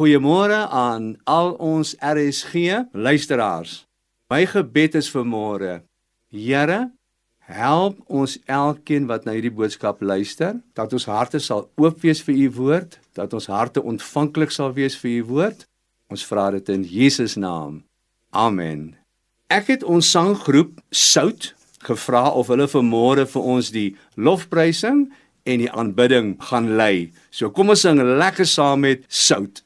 Goeiemôre aan al ons RSG luisteraars. My gebed is vir môre. Here, help ons elkeen wat na hierdie boodskap luister, dat ons harte sal oop wees vir u woord, dat ons harte ontvanklik sal wees vir u woord. Ons vra dit in Jesus naam. Amen. Ek het ons sanggroep Sout gevra of hulle vir môre vir ons die lofprysing en die aanbidding gaan lei. So kom ons sing lekker saam met Sout.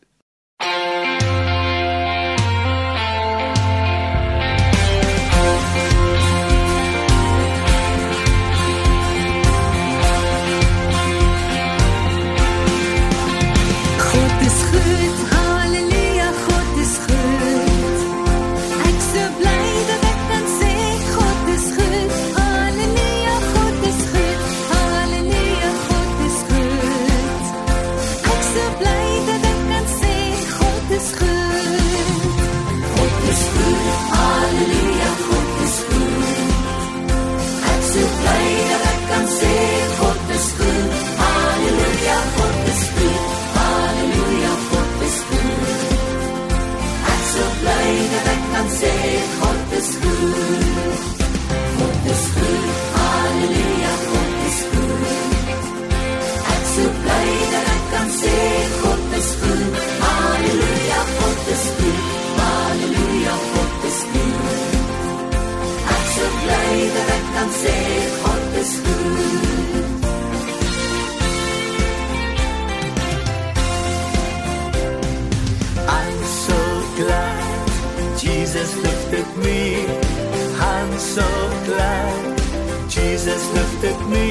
Jesus lifted me.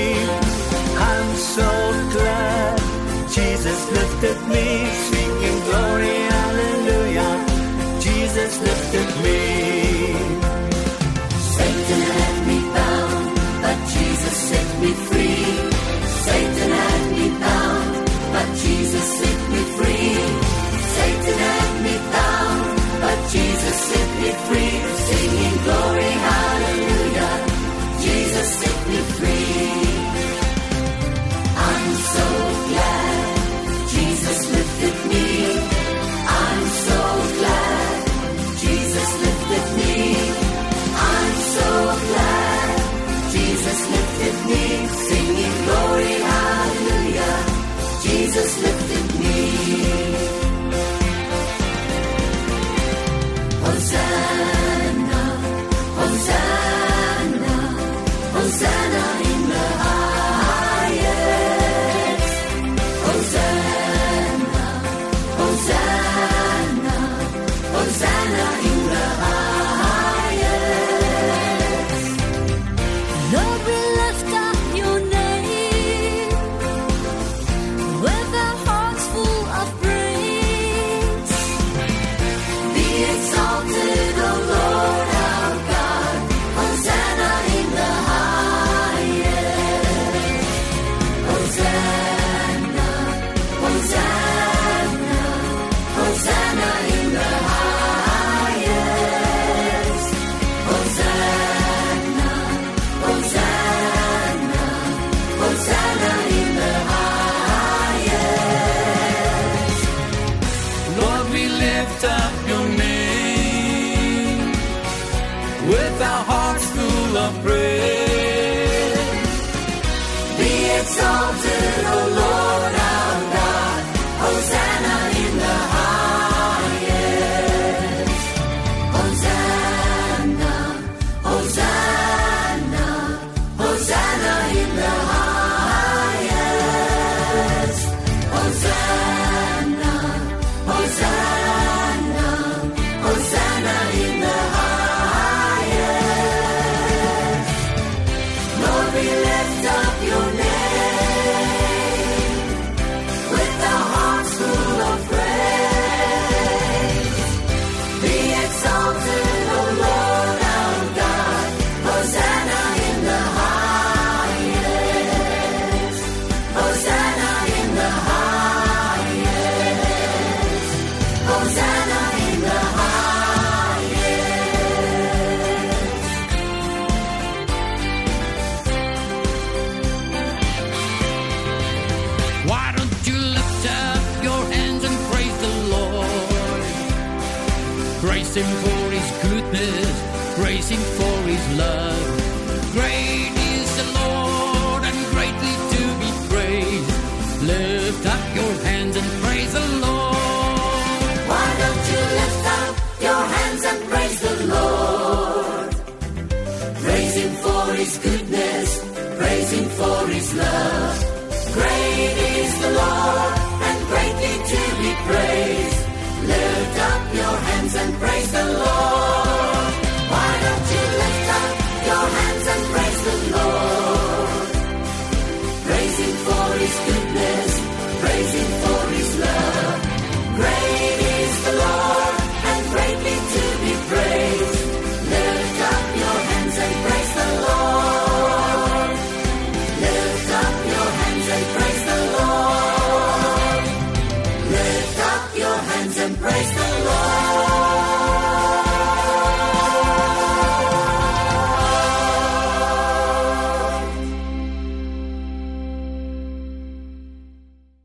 I'm so glad Jesus lifted me. Singing glory, hallelujah. Jesus lifted me. Satan had me bound, but Jesus set me free. Satan had me bound, but Jesus set me free. Satan had me bound, but Jesus set me free. Singing glory. Set me Free.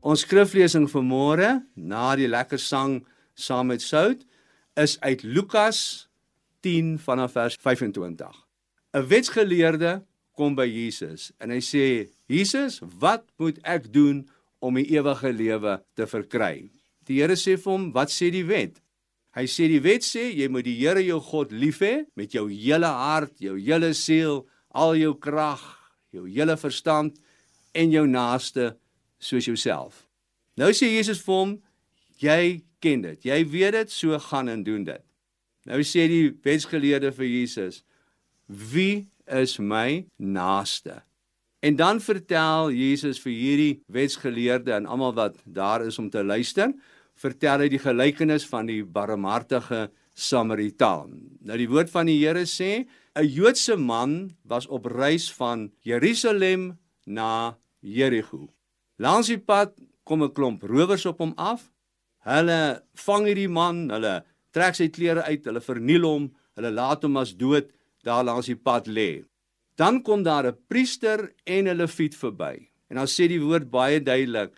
Ons skriflesing vir môre na die lekker sang saam met Sout is uit Lukas 10 vanaf vers 25. 'n Wetsgeleerde kom by Jesus en hy sê: "Jesus, wat moet ek doen om die ewige lewe te verkry?" Die Here sê vir hom: "Wat sê die wet?" Hy sê die wet sê jy moet die Here jou God lief hê met jou hele hart, jou hele siel, al jou krag, jou hele verstand en jou naaste soos jouself. Nou sê Jesus vir hom, jy ken dit. Jy weet dit, so gaan en doen dit. Nou sê die wetsgeleerde vir Jesus, wie is my naaste? En dan vertel Jesus vir hierdie wetsgeleerde en almal wat daar is om te luister, vertel hy die gelykenis van die barmhartige Samaritaan. Nou die woord van die Here sê, 'n Joodse man was op reis van Jerusalem na Jerigo. Langs die pad kom 'n klomp rowers op hom af. Hulle vang hierdie man, hulle trek sy klere uit, hulle verniel hom, hulle laat hom as dood daar langs die pad lê. Dan kom daar 'n priester en 'n leviet verby. En dan sê die woord baie duidelik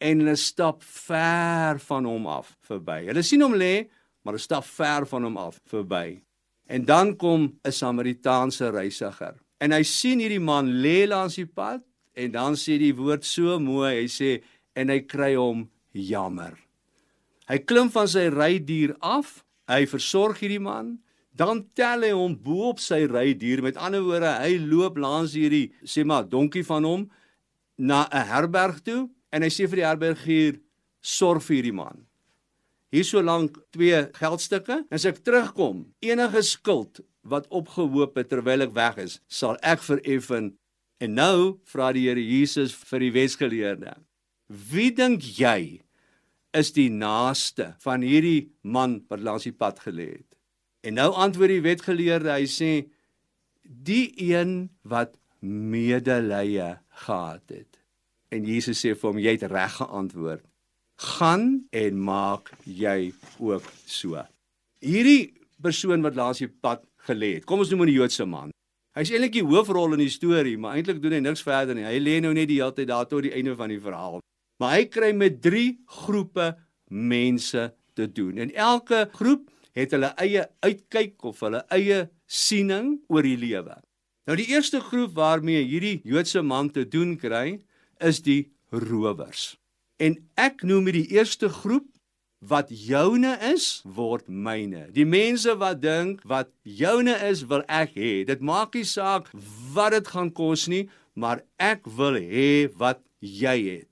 en hulle stap ver van hom af verby. Hulle sien hom lê, maar hulle stap ver van hom af verby. En dan kom 'n Samaritaanse reisiger. En hy sien hierdie man lê langs die pad en dan sê die woord so mooi, hy sê en hy kry hom jammer. Hy klim van sy rydier af, hy versorg hierdie man, dan tel hy hom bo op sy rydier. Met ander woorde, hy loop langs hierdie sê maar donkie van hom na 'n herberg toe en hy sê vir die herbergier sorg vir hierdie man. Hier so lank twee geldstukke en as ek terugkom, enige skuld wat opgehoop het terwyl ek weg is, sal ek vereffen. En nou vra die Here Jesus vir die wetsgeleerde: Wie dink jy is die naaste van hierdie man wat langs die pad gelê het? En nou antwoord die wetgeleerde, hy sê die een wat medelee gehad het. En Jesus sê vir hom jy het reg geantwoord. Gaan en maak jy ook so. Hierdie persoon wat langs die pad gelê het. Kom ons noem hom die Joodse man. Hy's eintlik die hoofrol in die storie, maar eintlik doen hy niks verder nie. Hy lê nou net die hele tyd daar tot die einde van die verhaal. Maar hy kry met 3 groepe mense te doen. En elke groep het hulle eie uitkyk of hulle eie siening oor die lewe. Nou die eerste groep waarmee hierdie Joodse man te doen kry, is die rowers. En ek noem die eerste groep wat joune is, word myne. Die mense wat dink wat joune is, wil ek hê. Dit maak nie saak wat dit gaan kos nie, maar ek wil hê wat jy het.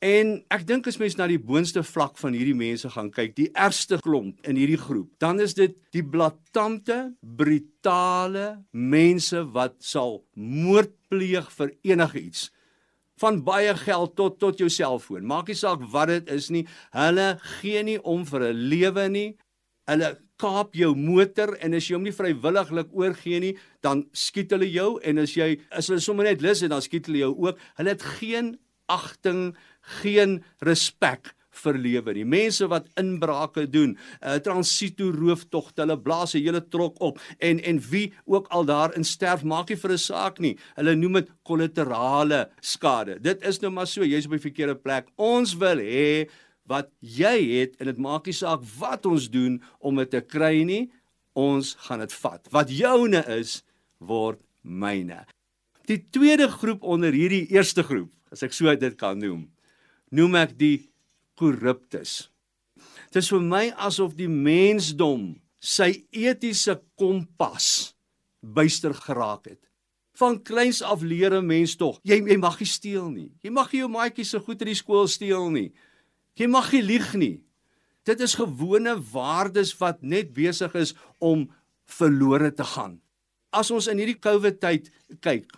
En ek dink as mens na die boonste vlak van hierdie mense gaan kyk, die ergste klomp in hierdie groep, dan is dit die blaatante, brutale mense wat sal moord pleeg vir enigiets van baie geld tot tot jou selfoon. Maak nie saak wat dit is nie. Hulle gee nie om vir 'n lewe nie. Hulle kaap jou motor en as jy hom nie vrywilliglik oorgee nie, dan skiet hulle jou en as jy as hulle sommer net lus het, dan skiet hulle jou ook. Hulle het geen agting, geen respek vir lewe nie. Mense wat inbrake doen, uh, transito rooftogte, hulle blaas 'n hele trok op en en wie ook al daarin sterf, maak nie vir 'n saak nie. Hulle noem dit kollaterale skade. Dit is nou maar so, jy's op die verkeerde plek. Ons wil hê wat jy het en dit maak nie saak wat ons doen om dit te kry nie, ons gaan dit vat. Wat joune is, word myne. Die tweede groep onder hierdie eerste groep, as ek so dit kan noem, noem ek die korruptes. Dit is vir my asof die mensdom sy etiese kompas byster geraak het. Van kleins af leer 'n mens tog, jy jy mag nie steel nie. Jy mag nie jou maatjie se goed in die skool steel nie. Jy mag nie lieg nie. Dit is gewone waardes wat net besig is om verlore te gaan. As ons in hierdie COVID tyd kyk,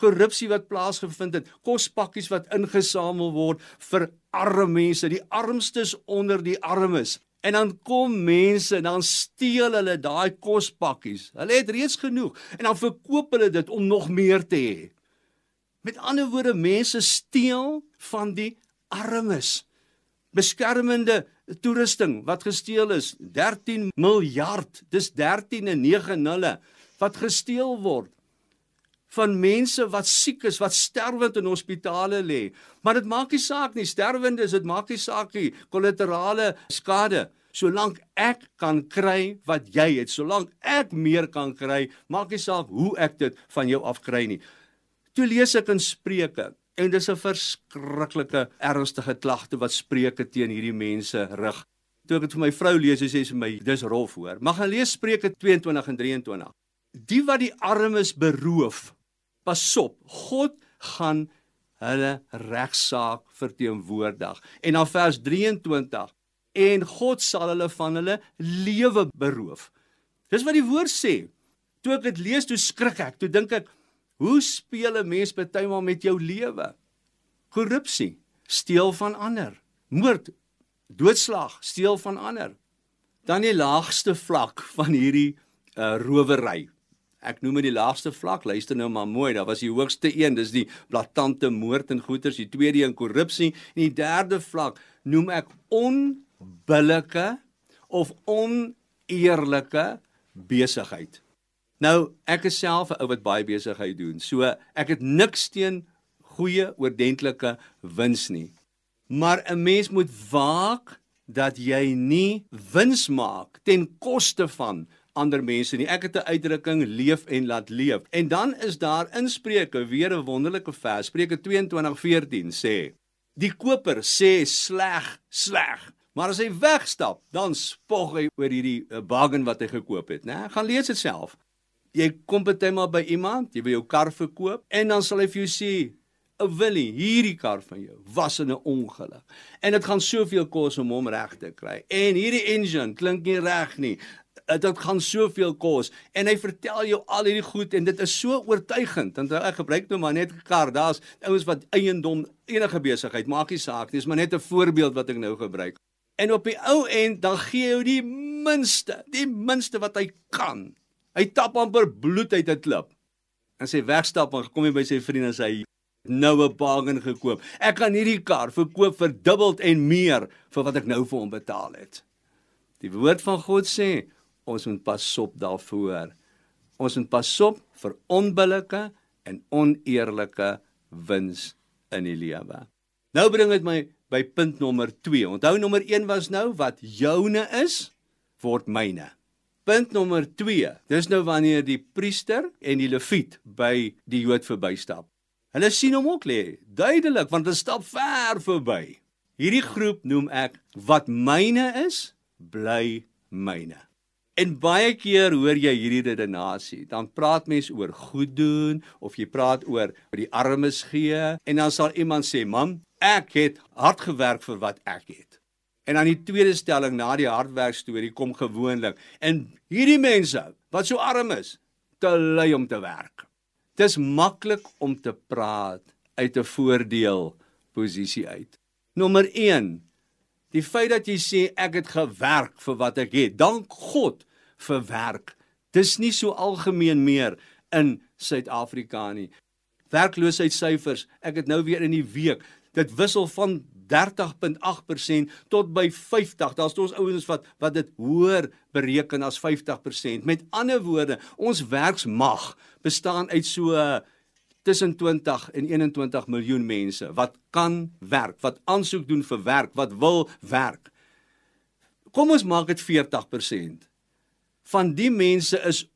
korrupsie wat plaasgevind het, kospakkies wat ingesamel word vir arme mense, die armstes onder die armes. En dan kom mense en dan steel hulle daai kospakkies. Hulle het reeds genoeg en dan verkoop hulle dit om nog meer te hê. Met ander woorde, mense steel van die armes. Beskermende toerusting wat gesteel is, 13 miljard. Dis 13 en 9 nulle wat gesteel word van mense wat siek is, wat sterwend in hospitale lê. Maar dit maak nie saak nie, sterwendes, dit maak nie saak nie, kollaterale skade. Solank ek kan kry wat jy het, solank ek meer kan kry, maak nie saak hoe ek dit van jou afkry nie. Toe lees ek in Spreuke en dis 'n verskriklike ernstige klagte wat Spreuke teen hierdie mense rig. Toe ek dit vir my vrou lees, sê sy vir my, dis rof hoor. Mag gaan lees Spreuke 22 en 23. Die wat die armes beroof, pasop, God gaan hulle regsaak verteenwoordig. En dan vers 23 en God sal hulle van hulle lewe beroof. Dis wat die woord sê. Toe ek dit lees, toe skrik ek. Toe dink ek, hoe speel 'n mens partymal met jou lewe? Korrupsie, steel van ander, moord, doodslag, steel van ander. Dan die laagste vlak van hierdie uh, rowery. Ek noem dit die laagste vlak. Luister nou maar mooi. Daar was die hoogste een, dis die blaatante moord en goeters, die tweede een korrupsie en die derde vlak noem ek onbillike of oneerlike besigheid. Nou, ek is self 'n ou wat baie besigheid doen. So ek het niks teen goeie oordentlike wins nie. Maar 'n mens moet waak dat jy nie wins maak ten koste van ander mense nie. Ek het 'n uitdrukking leef en laat leef. En dan is daar in Spreuke weer 'n wonderlike vers. Spreuke 22:14 sê: Die koper sê sleg, sleg. Maar as hy wegstap, dan spog hy oor hierdie eh, bargain wat hy gekoop het, né? Gaan lees dit self. Jy kom bytelmal by iemand, jy wil jou kar verkoop en dan sal hy vir jou sê, "O Willie, hierdie kar van jou was in 'n ongeluk en dit gaan soveel kos om hom reg te kry. En hierdie engine klink nie reg nie. Dit gaan soveel kos." En hy vertel jou al hierdie goed en dit is so oortuigend. Want ek gebruik nou maar net kar. Daar's ouens wat eiendom enige besigheid maak nie saak. Dis maar net 'n voorbeeld wat ek nou gebruik. En op die ou end dan gee hy jou die minste, die minste wat hy kan. Hy tap amper bloed uit 'n klip. En sy wegstap en kom hy by sy vriende en sê nou 'n bargain gekoop. Ek kan hierdie kar verkoop vir dubbel en meer vir wat ek nou vir hom betaal het. Die woord van God sê ons moet pas op daarvoor. Ons moet pas op vir onbillike en oneerlike wins in die lewe. Nou bring dit my by punt nommer 2. Onthou nommer 1 was nou wat joune is word myne. Punt nommer 2. Dis nou wanneer die priester en die leviet by die Jood verbystap. Hulle sien hom ook lê, duidelik want hulle stap ver verby. Hierdie groep noem ek wat myne is, bly myne. En baie keer hoor jy hierdie redenasie, dan praat mense oor goed doen of jy praat oor die armes gee en dan sal iemand sê, "Mam, ek het hard gewerk vir wat ek het." En dan die tweede stelling na die hardwerk storie kom gewoonlik en hierdie mense wat so arm is, te lui om te werk. Dis maklik om te praat uit 'n voordeel posisie uit. Nommer 1. Die feit dat jy sê ek het gewerk vir wat ek het, dank God vir werk. Dis nie so algemeen meer in Suid-Afrika nie. Werkloosheidssyfers, ek het nou weer in die week, dit wissel van 30.8% tot by 50. Daar's ons ouens wat wat dit hoër bereken as 50%. Met ander woorde, ons werksmag bestaan uit so tussen 20 en 21 miljoen mense wat kan werk, wat aansoek doen vir werk, wat wil werk. Kom ons maak dit 40%. Van die mense is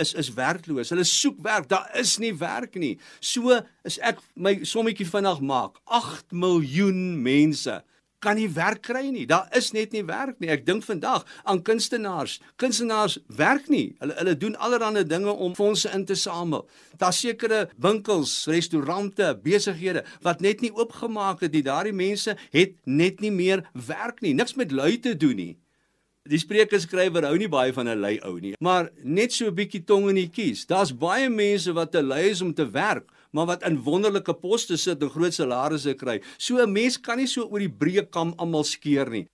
is is werkloos. Hulle soek werk. Daar is nie werk nie. So is ek my sommetjie vinnig maak. 8 miljoen mense kan nie werk kry nie. Daar is net nie werk nie. Ek dink vandag aan kunstenaars. Kunstenaars werk nie. Hulle hulle doen allerlei dinge om fondse in te samel. Daar sekere winkels, restaurante, besighede wat net nie oopgemaak het nie. Daardie mense het net nie meer werk nie. Niks met lui te doen nie. Die spreekskrywer hou nie baie van 'n lui ou nie, maar net so 'n bietjie tong in die kies. Daar's baie mense wat te lui is om te werk, maar wat in wonderlike poste sit en groot salarisse kry. So 'n mens kan nie so oor die breë kam almal skeer nie.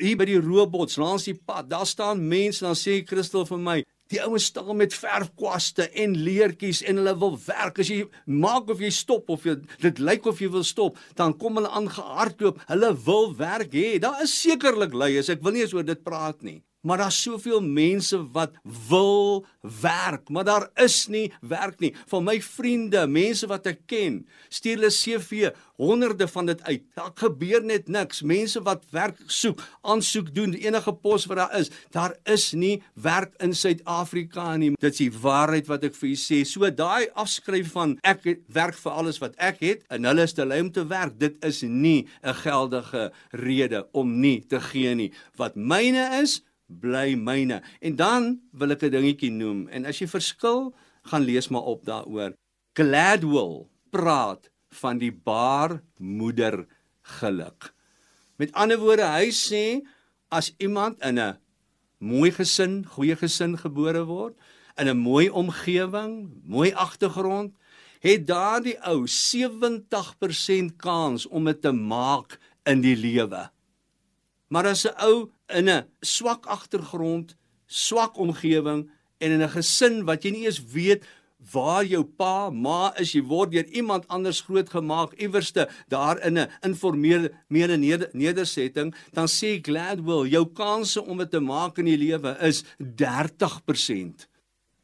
Hier by die robots langs die pad, daar staan mense en dan sê Christel vir my, die ouens staan met verfkwaste en leertjies en hulle wil werk. As jy maak of jy stop of jy dit lyk of jy wil stop, dan kom hulle aangehardloop. Hulle wil werk hê. Daar is sekerlik leiers. Ek wil nie eens oor dit praat nie. Maar daar's soveel mense wat wil werk, maar daar is nie werk nie. Van my vriende, mense wat ek ken, stuur hulle CV, honderde van dit uit. Daar gebeur net niks. Mense wat werk soek, aansoek doen, enige pos wat daar is, daar is nie werk in Suid-Afrika nie. Dit is die waarheid wat ek vir u sê. So daai afskryf van ek werk vir alles wat ek het en hulle is te lui om te werk, dit is nie 'n geldige rede om nie te gee nie. Wat myne is, bly myne. En dan wil ek 'n dingetjie noem en as jy verskil, gaan lees maar op daaroor. Gladwell praat van die baarmoeder geluk. Met ander woorde, hy sê as iemand in 'n mooi gesin, goeie gesin gebore word, in 'n mooi omgewing, mooi agtergrond, het daardie ou 70% kans om dit te maak in die lewe. Maar as 'n ou in 'n swak agtergrond, swak omgewing en in 'n gesin wat jy nie eens weet waar jou pa, ma is, jy word deur iemand anders grootgemaak iewerste daar in 'n informele neder, nedersetting, dan sê Gladwell, jou kanse om dit te maak in die lewe is 30%.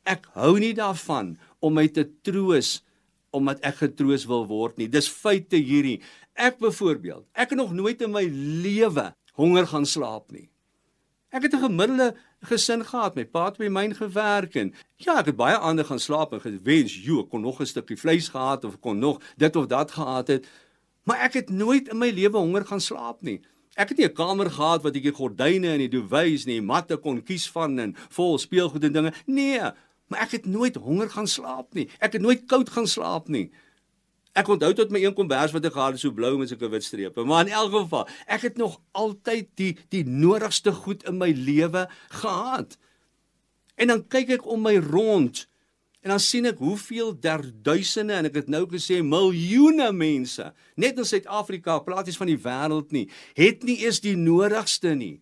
Ek hou nie daarvan om my te troos omdat ek getroos wil word nie. Dis feite hierdie. Ek byvoorbeeld, ek het nog nooit in my lewe honger gaan slaap nie. Ek het 'n gemiddelde gesin gehad. My pa het by myn gewerk en ja, ek het baie ander gaan slaap en gewens, "Jo, ek kon nog 'n stukkie vleis gehad of kon nog dit of dat gehad het." Maar ek het nooit in my lewe honger gaan slaap nie. Ek het nie 'n kamer gehad wat ek die gordyne en die duwys en die matte kon kies van en vol speelgoed en dinge. Nee, maar ek het nooit honger gaan slaap nie. Ek het nooit koud gaan slaap nie. Ek onthou tot my een kombers wat ek gehad het so blou met sulke wit strepe. Maar in elk geval, ek het nog altyd die die nodigste goed in my lewe gehad. En dan kyk ek om my rond en dan sien ek hoeveel derduisende en ek het nou gesê miljoene mense net in Suid-Afrika, praat nie van die wêreld nie, het nie eens die nodigste nie.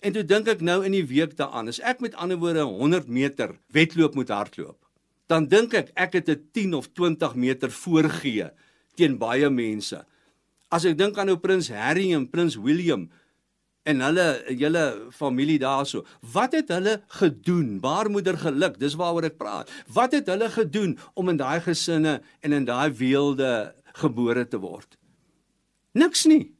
En toe dink ek nou in die week daaraan, as ek met ander woorde 100 meter wedloop moet hardloop dan dink ek ek het 'n 10 of 20 meter voorgee teen baie mense. As ek dink aan nou prins Harry en prins William en hulle hele familie daarso, wat het hulle gedoen? Baarmoeder geluk, dis waaroor ek praat. Wat het hulle gedoen om in daai gesinne en in daai weelde gebore te word? Niks nie.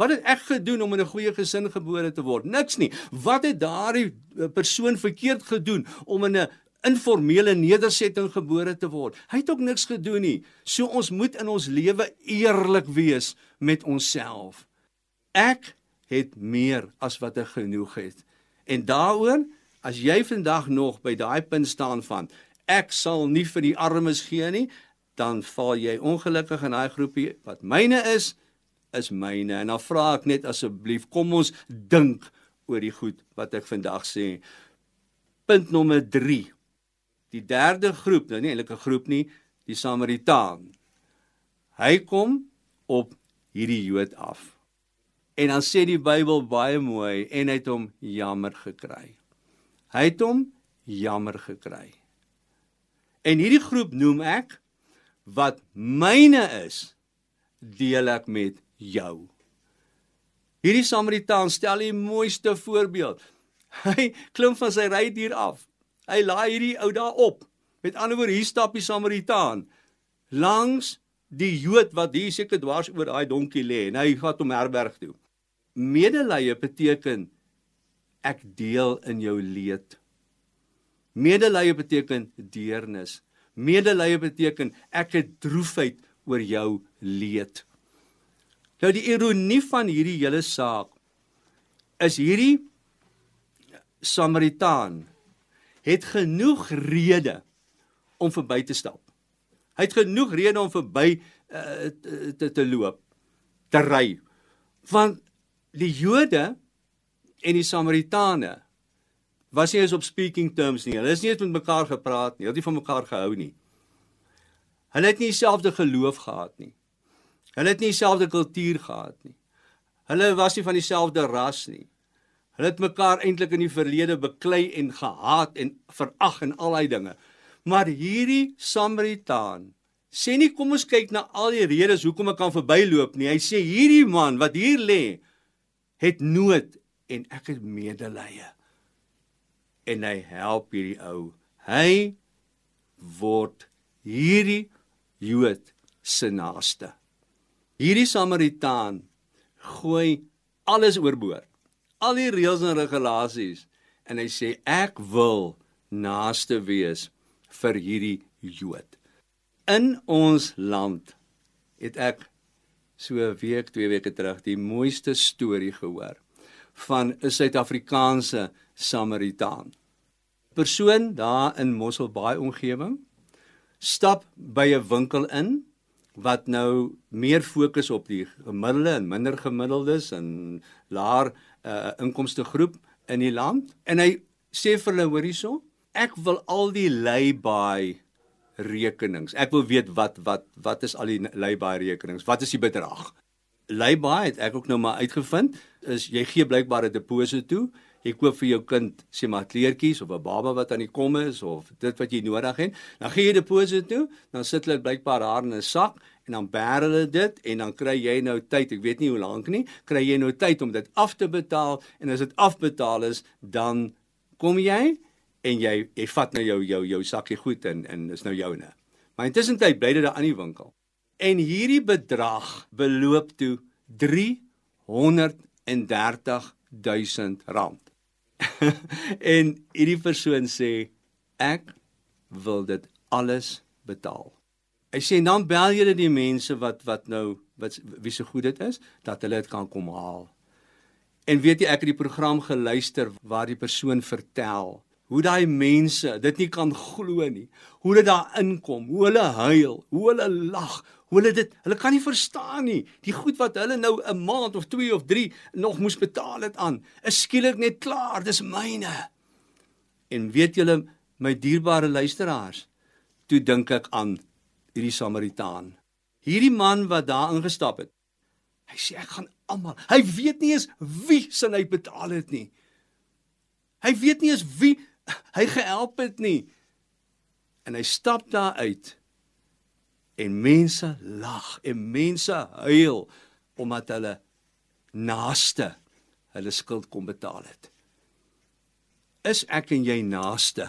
Wat het ek gedoen om in 'n goeie gesin gebore te word? Niks nie. Wat het daardie persoon verkeerd gedoen om in 'n informele nedersetting gebore te word. Hy het ook niks gedoen nie. So ons moet in ons lewe eerlik wees met onsself. Ek het meer as wat ek genoeg het. En daaroor, as jy vandag nog by daai punt staan van ek sal nie vir die armes gee nie, dan val jy ongelukkig in daai groepie wat myne is is myne en dan vra ek net asseblief kom ons dink oor die goed wat ek vandag sê. Punt nommer 3 die derde groep, nou nie eintlik 'n groep nie, die Samaritaan. Hy kom op hierdie Jood af. En dan sê die Bybel baie mooi en hy het hom jammer gekry. Hy het hom jammer gekry. En hierdie groep noem ek wat myne is, deel ek met jou. Hierdie Samaritaan stel die mooiste voorbeeld. Hy klim van sy rydier af Hy laai hierdie ou daar op. Met ander woorde, hier stap die Samaritaan. langs die Jood wat hier seker dwars oor daai donkie lê en hy gaan hom herberg toe. Medelee beteken ek deel in jou leed. Medelee beteken deernis. Medelee beteken ek het droefheid oor jou leed. Nou die ironie van hierdie hele saak is hierdie Samaritaan het genoeg rede om verby te stap. Hy het genoeg rede om verby uh, te, te loop, te ry. Want die Jode en die Samaritane was nie eens op speaking terms nie. Hulle is nie eens met mekaar gepraat nie. Hulle het nie van mekaar gehou nie. Hulle het nie dieselfde geloof gehad nie. Hulle het nie dieselfde kultuur gehad nie. Hulle was nie van dieselfde ras nie. Hulle het mekaar eintlik in die verlede beklei en gehaat en verag en al daai dinge. Maar hierdie Samaritaan sê nie kom ons kyk na al die redes hoekom ek kan verbyloop nie. Hy sê hierdie man wat hier lê het nood en ek het medelee. En hy help hierdie ou. Hy word hierdie Jood se naaste. Hierdie Samaritaan gooi alles oorboord. Al die reëls en regulasies en hy sê ek wil naaste wees vir hierdie Jood. In ons land het ek so 'n week, twee weke terug die mooiste storie gehoor van 'n Suid-Afrikaanse Samaritaan. Persoon daar in Mosselbaai omgewing stap by 'n winkel in wat nou meer fokus op die gemiddelde en minder gemiddeldes en laer uh, inkomste groep in die land. En hy sê vir hulle hoor hierso ek wil al die lay-by rekenings. Ek wil weet wat wat wat is al die lay-by rekenings? Wat is die bedrag? Lay-by het ek ook nou maar uitgevind is jy gee blykbaar 'n deposito toe. Jy koop vir jou kind sê maar kleertjies of 'n baba wat aan die kom is of dit wat jy nodig het, dan gee jy deposito toe, dan sit hulle blykbaar daar in 'n sak en dan bær hulle dit en dan kry jy nou tyd, ek weet nie hoe lank nie, kry jy nou tyd om dit af te betaal en as dit afbetaal is, dan kom jy en jy jy vat nou jou jou jou sakkie goed en en is nou joune. Maar intussen tyd bly dit daar aan die winkel. En hierdie bedrag beloop toe 330 000 rand. en hierdie persoon sê ek wil dit alles betaal. Hy sê dan bel julle die mense wat wat nou wat wie se so goed dit is dat hulle dit kan kom haal. En weet jy ek het die program geluister waar die persoon vertel hoe daai mense dit nie kan glo nie. Hoe hulle daar inkom, hoe hulle huil, hoe hulle lag, hoe hulle dit hulle kan nie verstaan nie. Die goed wat hulle nou 'n maand of 2 of 3 nog moes betaal het aan, is skielik net klaar, dis myne. En weet julle my dierbare luisteraars, toe dink ek aan hierdie Samaritaan. Hierdie man wat daar ingestap het. Hy sê ek gaan almal. Hy weet nie eens wie sin hy betaal het nie. Hy weet nie eens wie hy gehelp het nie. En hy stap daar uit en mense lag en mense huil omdat hulle naaste hulle skuld kom betaal het. Is ek en jy naaste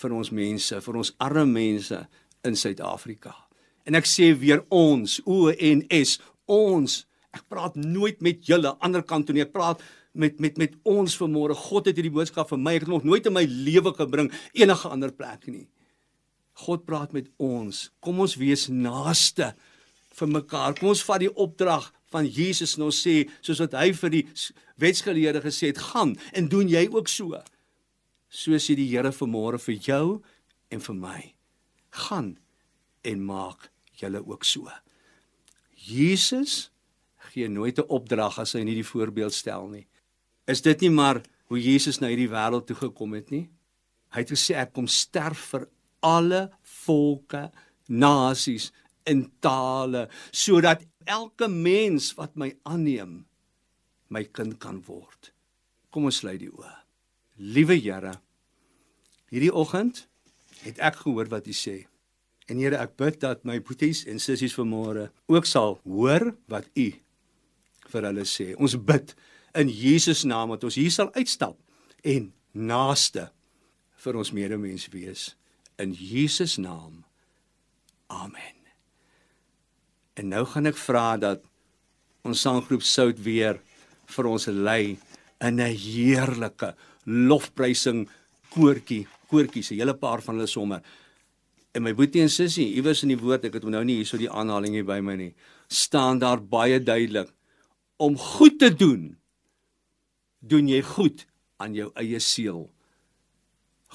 vir ons mense, vir ons arme mense in Suid-Afrika? En ek sê weer ons, O en S, ons. Ek praat nooit met julle ander kant toe nie. Ek praat met met met ons vanmôre. God het hierdie boodskap vir my. Ek het nog nooit in my lewe gebring enige ander plek nie. God praat met ons. Kom ons wees naaste vir mekaar. Kom ons vat die opdrag van Jesus en ons sê soos wat hy vir die wetsgeleerde gesê het, gaan en doen jy ook so. So sê die Here vanmôre vir jou en vir my. Gaan en maak julle ook so. Jesus gee nooit 'n opdrag as hy nie die voorbeeld stel nie. Is dit nie maar hoe Jesus na hierdie wêreld toe gekom het nie? Hy het gesê ek kom sterf vir alle volke, nasies en tale sodat elke mens wat my aanneem my kind kan word. Kom ons sluit die oë. Liewe Here, hierdie oggend het ek gehoor wat u sê. En Here, ek bid dat my boeties en sissies vanmôre ook sal hoor wat u vir hulle sê. Ons bid in Jesus naam dat ons hier sal uitstap en naaste vir ons medemens wees in Jesus naam. Amen. En nou gaan ek vra dat ons sanggroep Sout weer vir ons lei in 'n heerlike lofprysing koortjie koortjies, 'n hele paar van hulle sommer. En my boetie en sussie, iewers in die woord, ek het hom nou nie hierso die aanhaling hier by my nie, staan daar baie duidelik om goed te doen. Doen jy goed aan jou eie siel.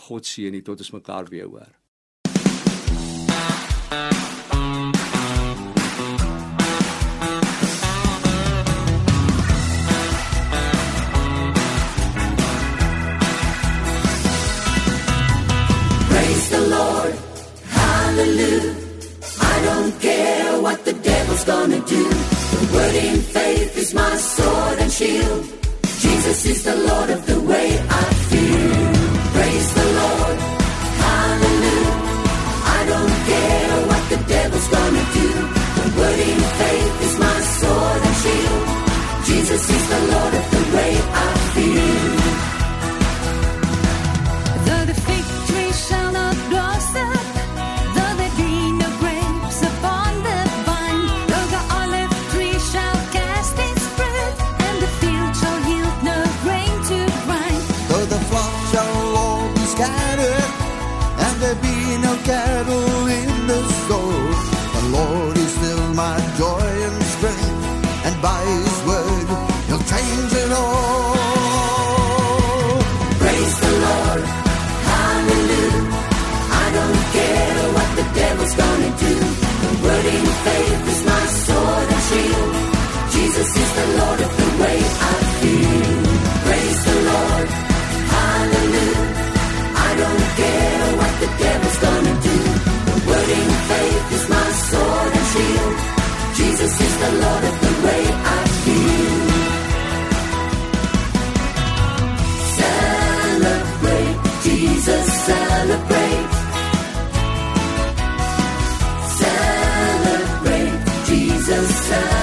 God seën u tot ons mekaar weer hoor. hallelujah. I don't care what the devil's gonna do. The word in faith is my sword and shield. Jesus is the Lord of the way I feel. Praise the Lord. Hallelujah. I don't care what the devil's gonna do. The word in faith is my sword and shield. Jesus is the Lord of the way I feel. sun.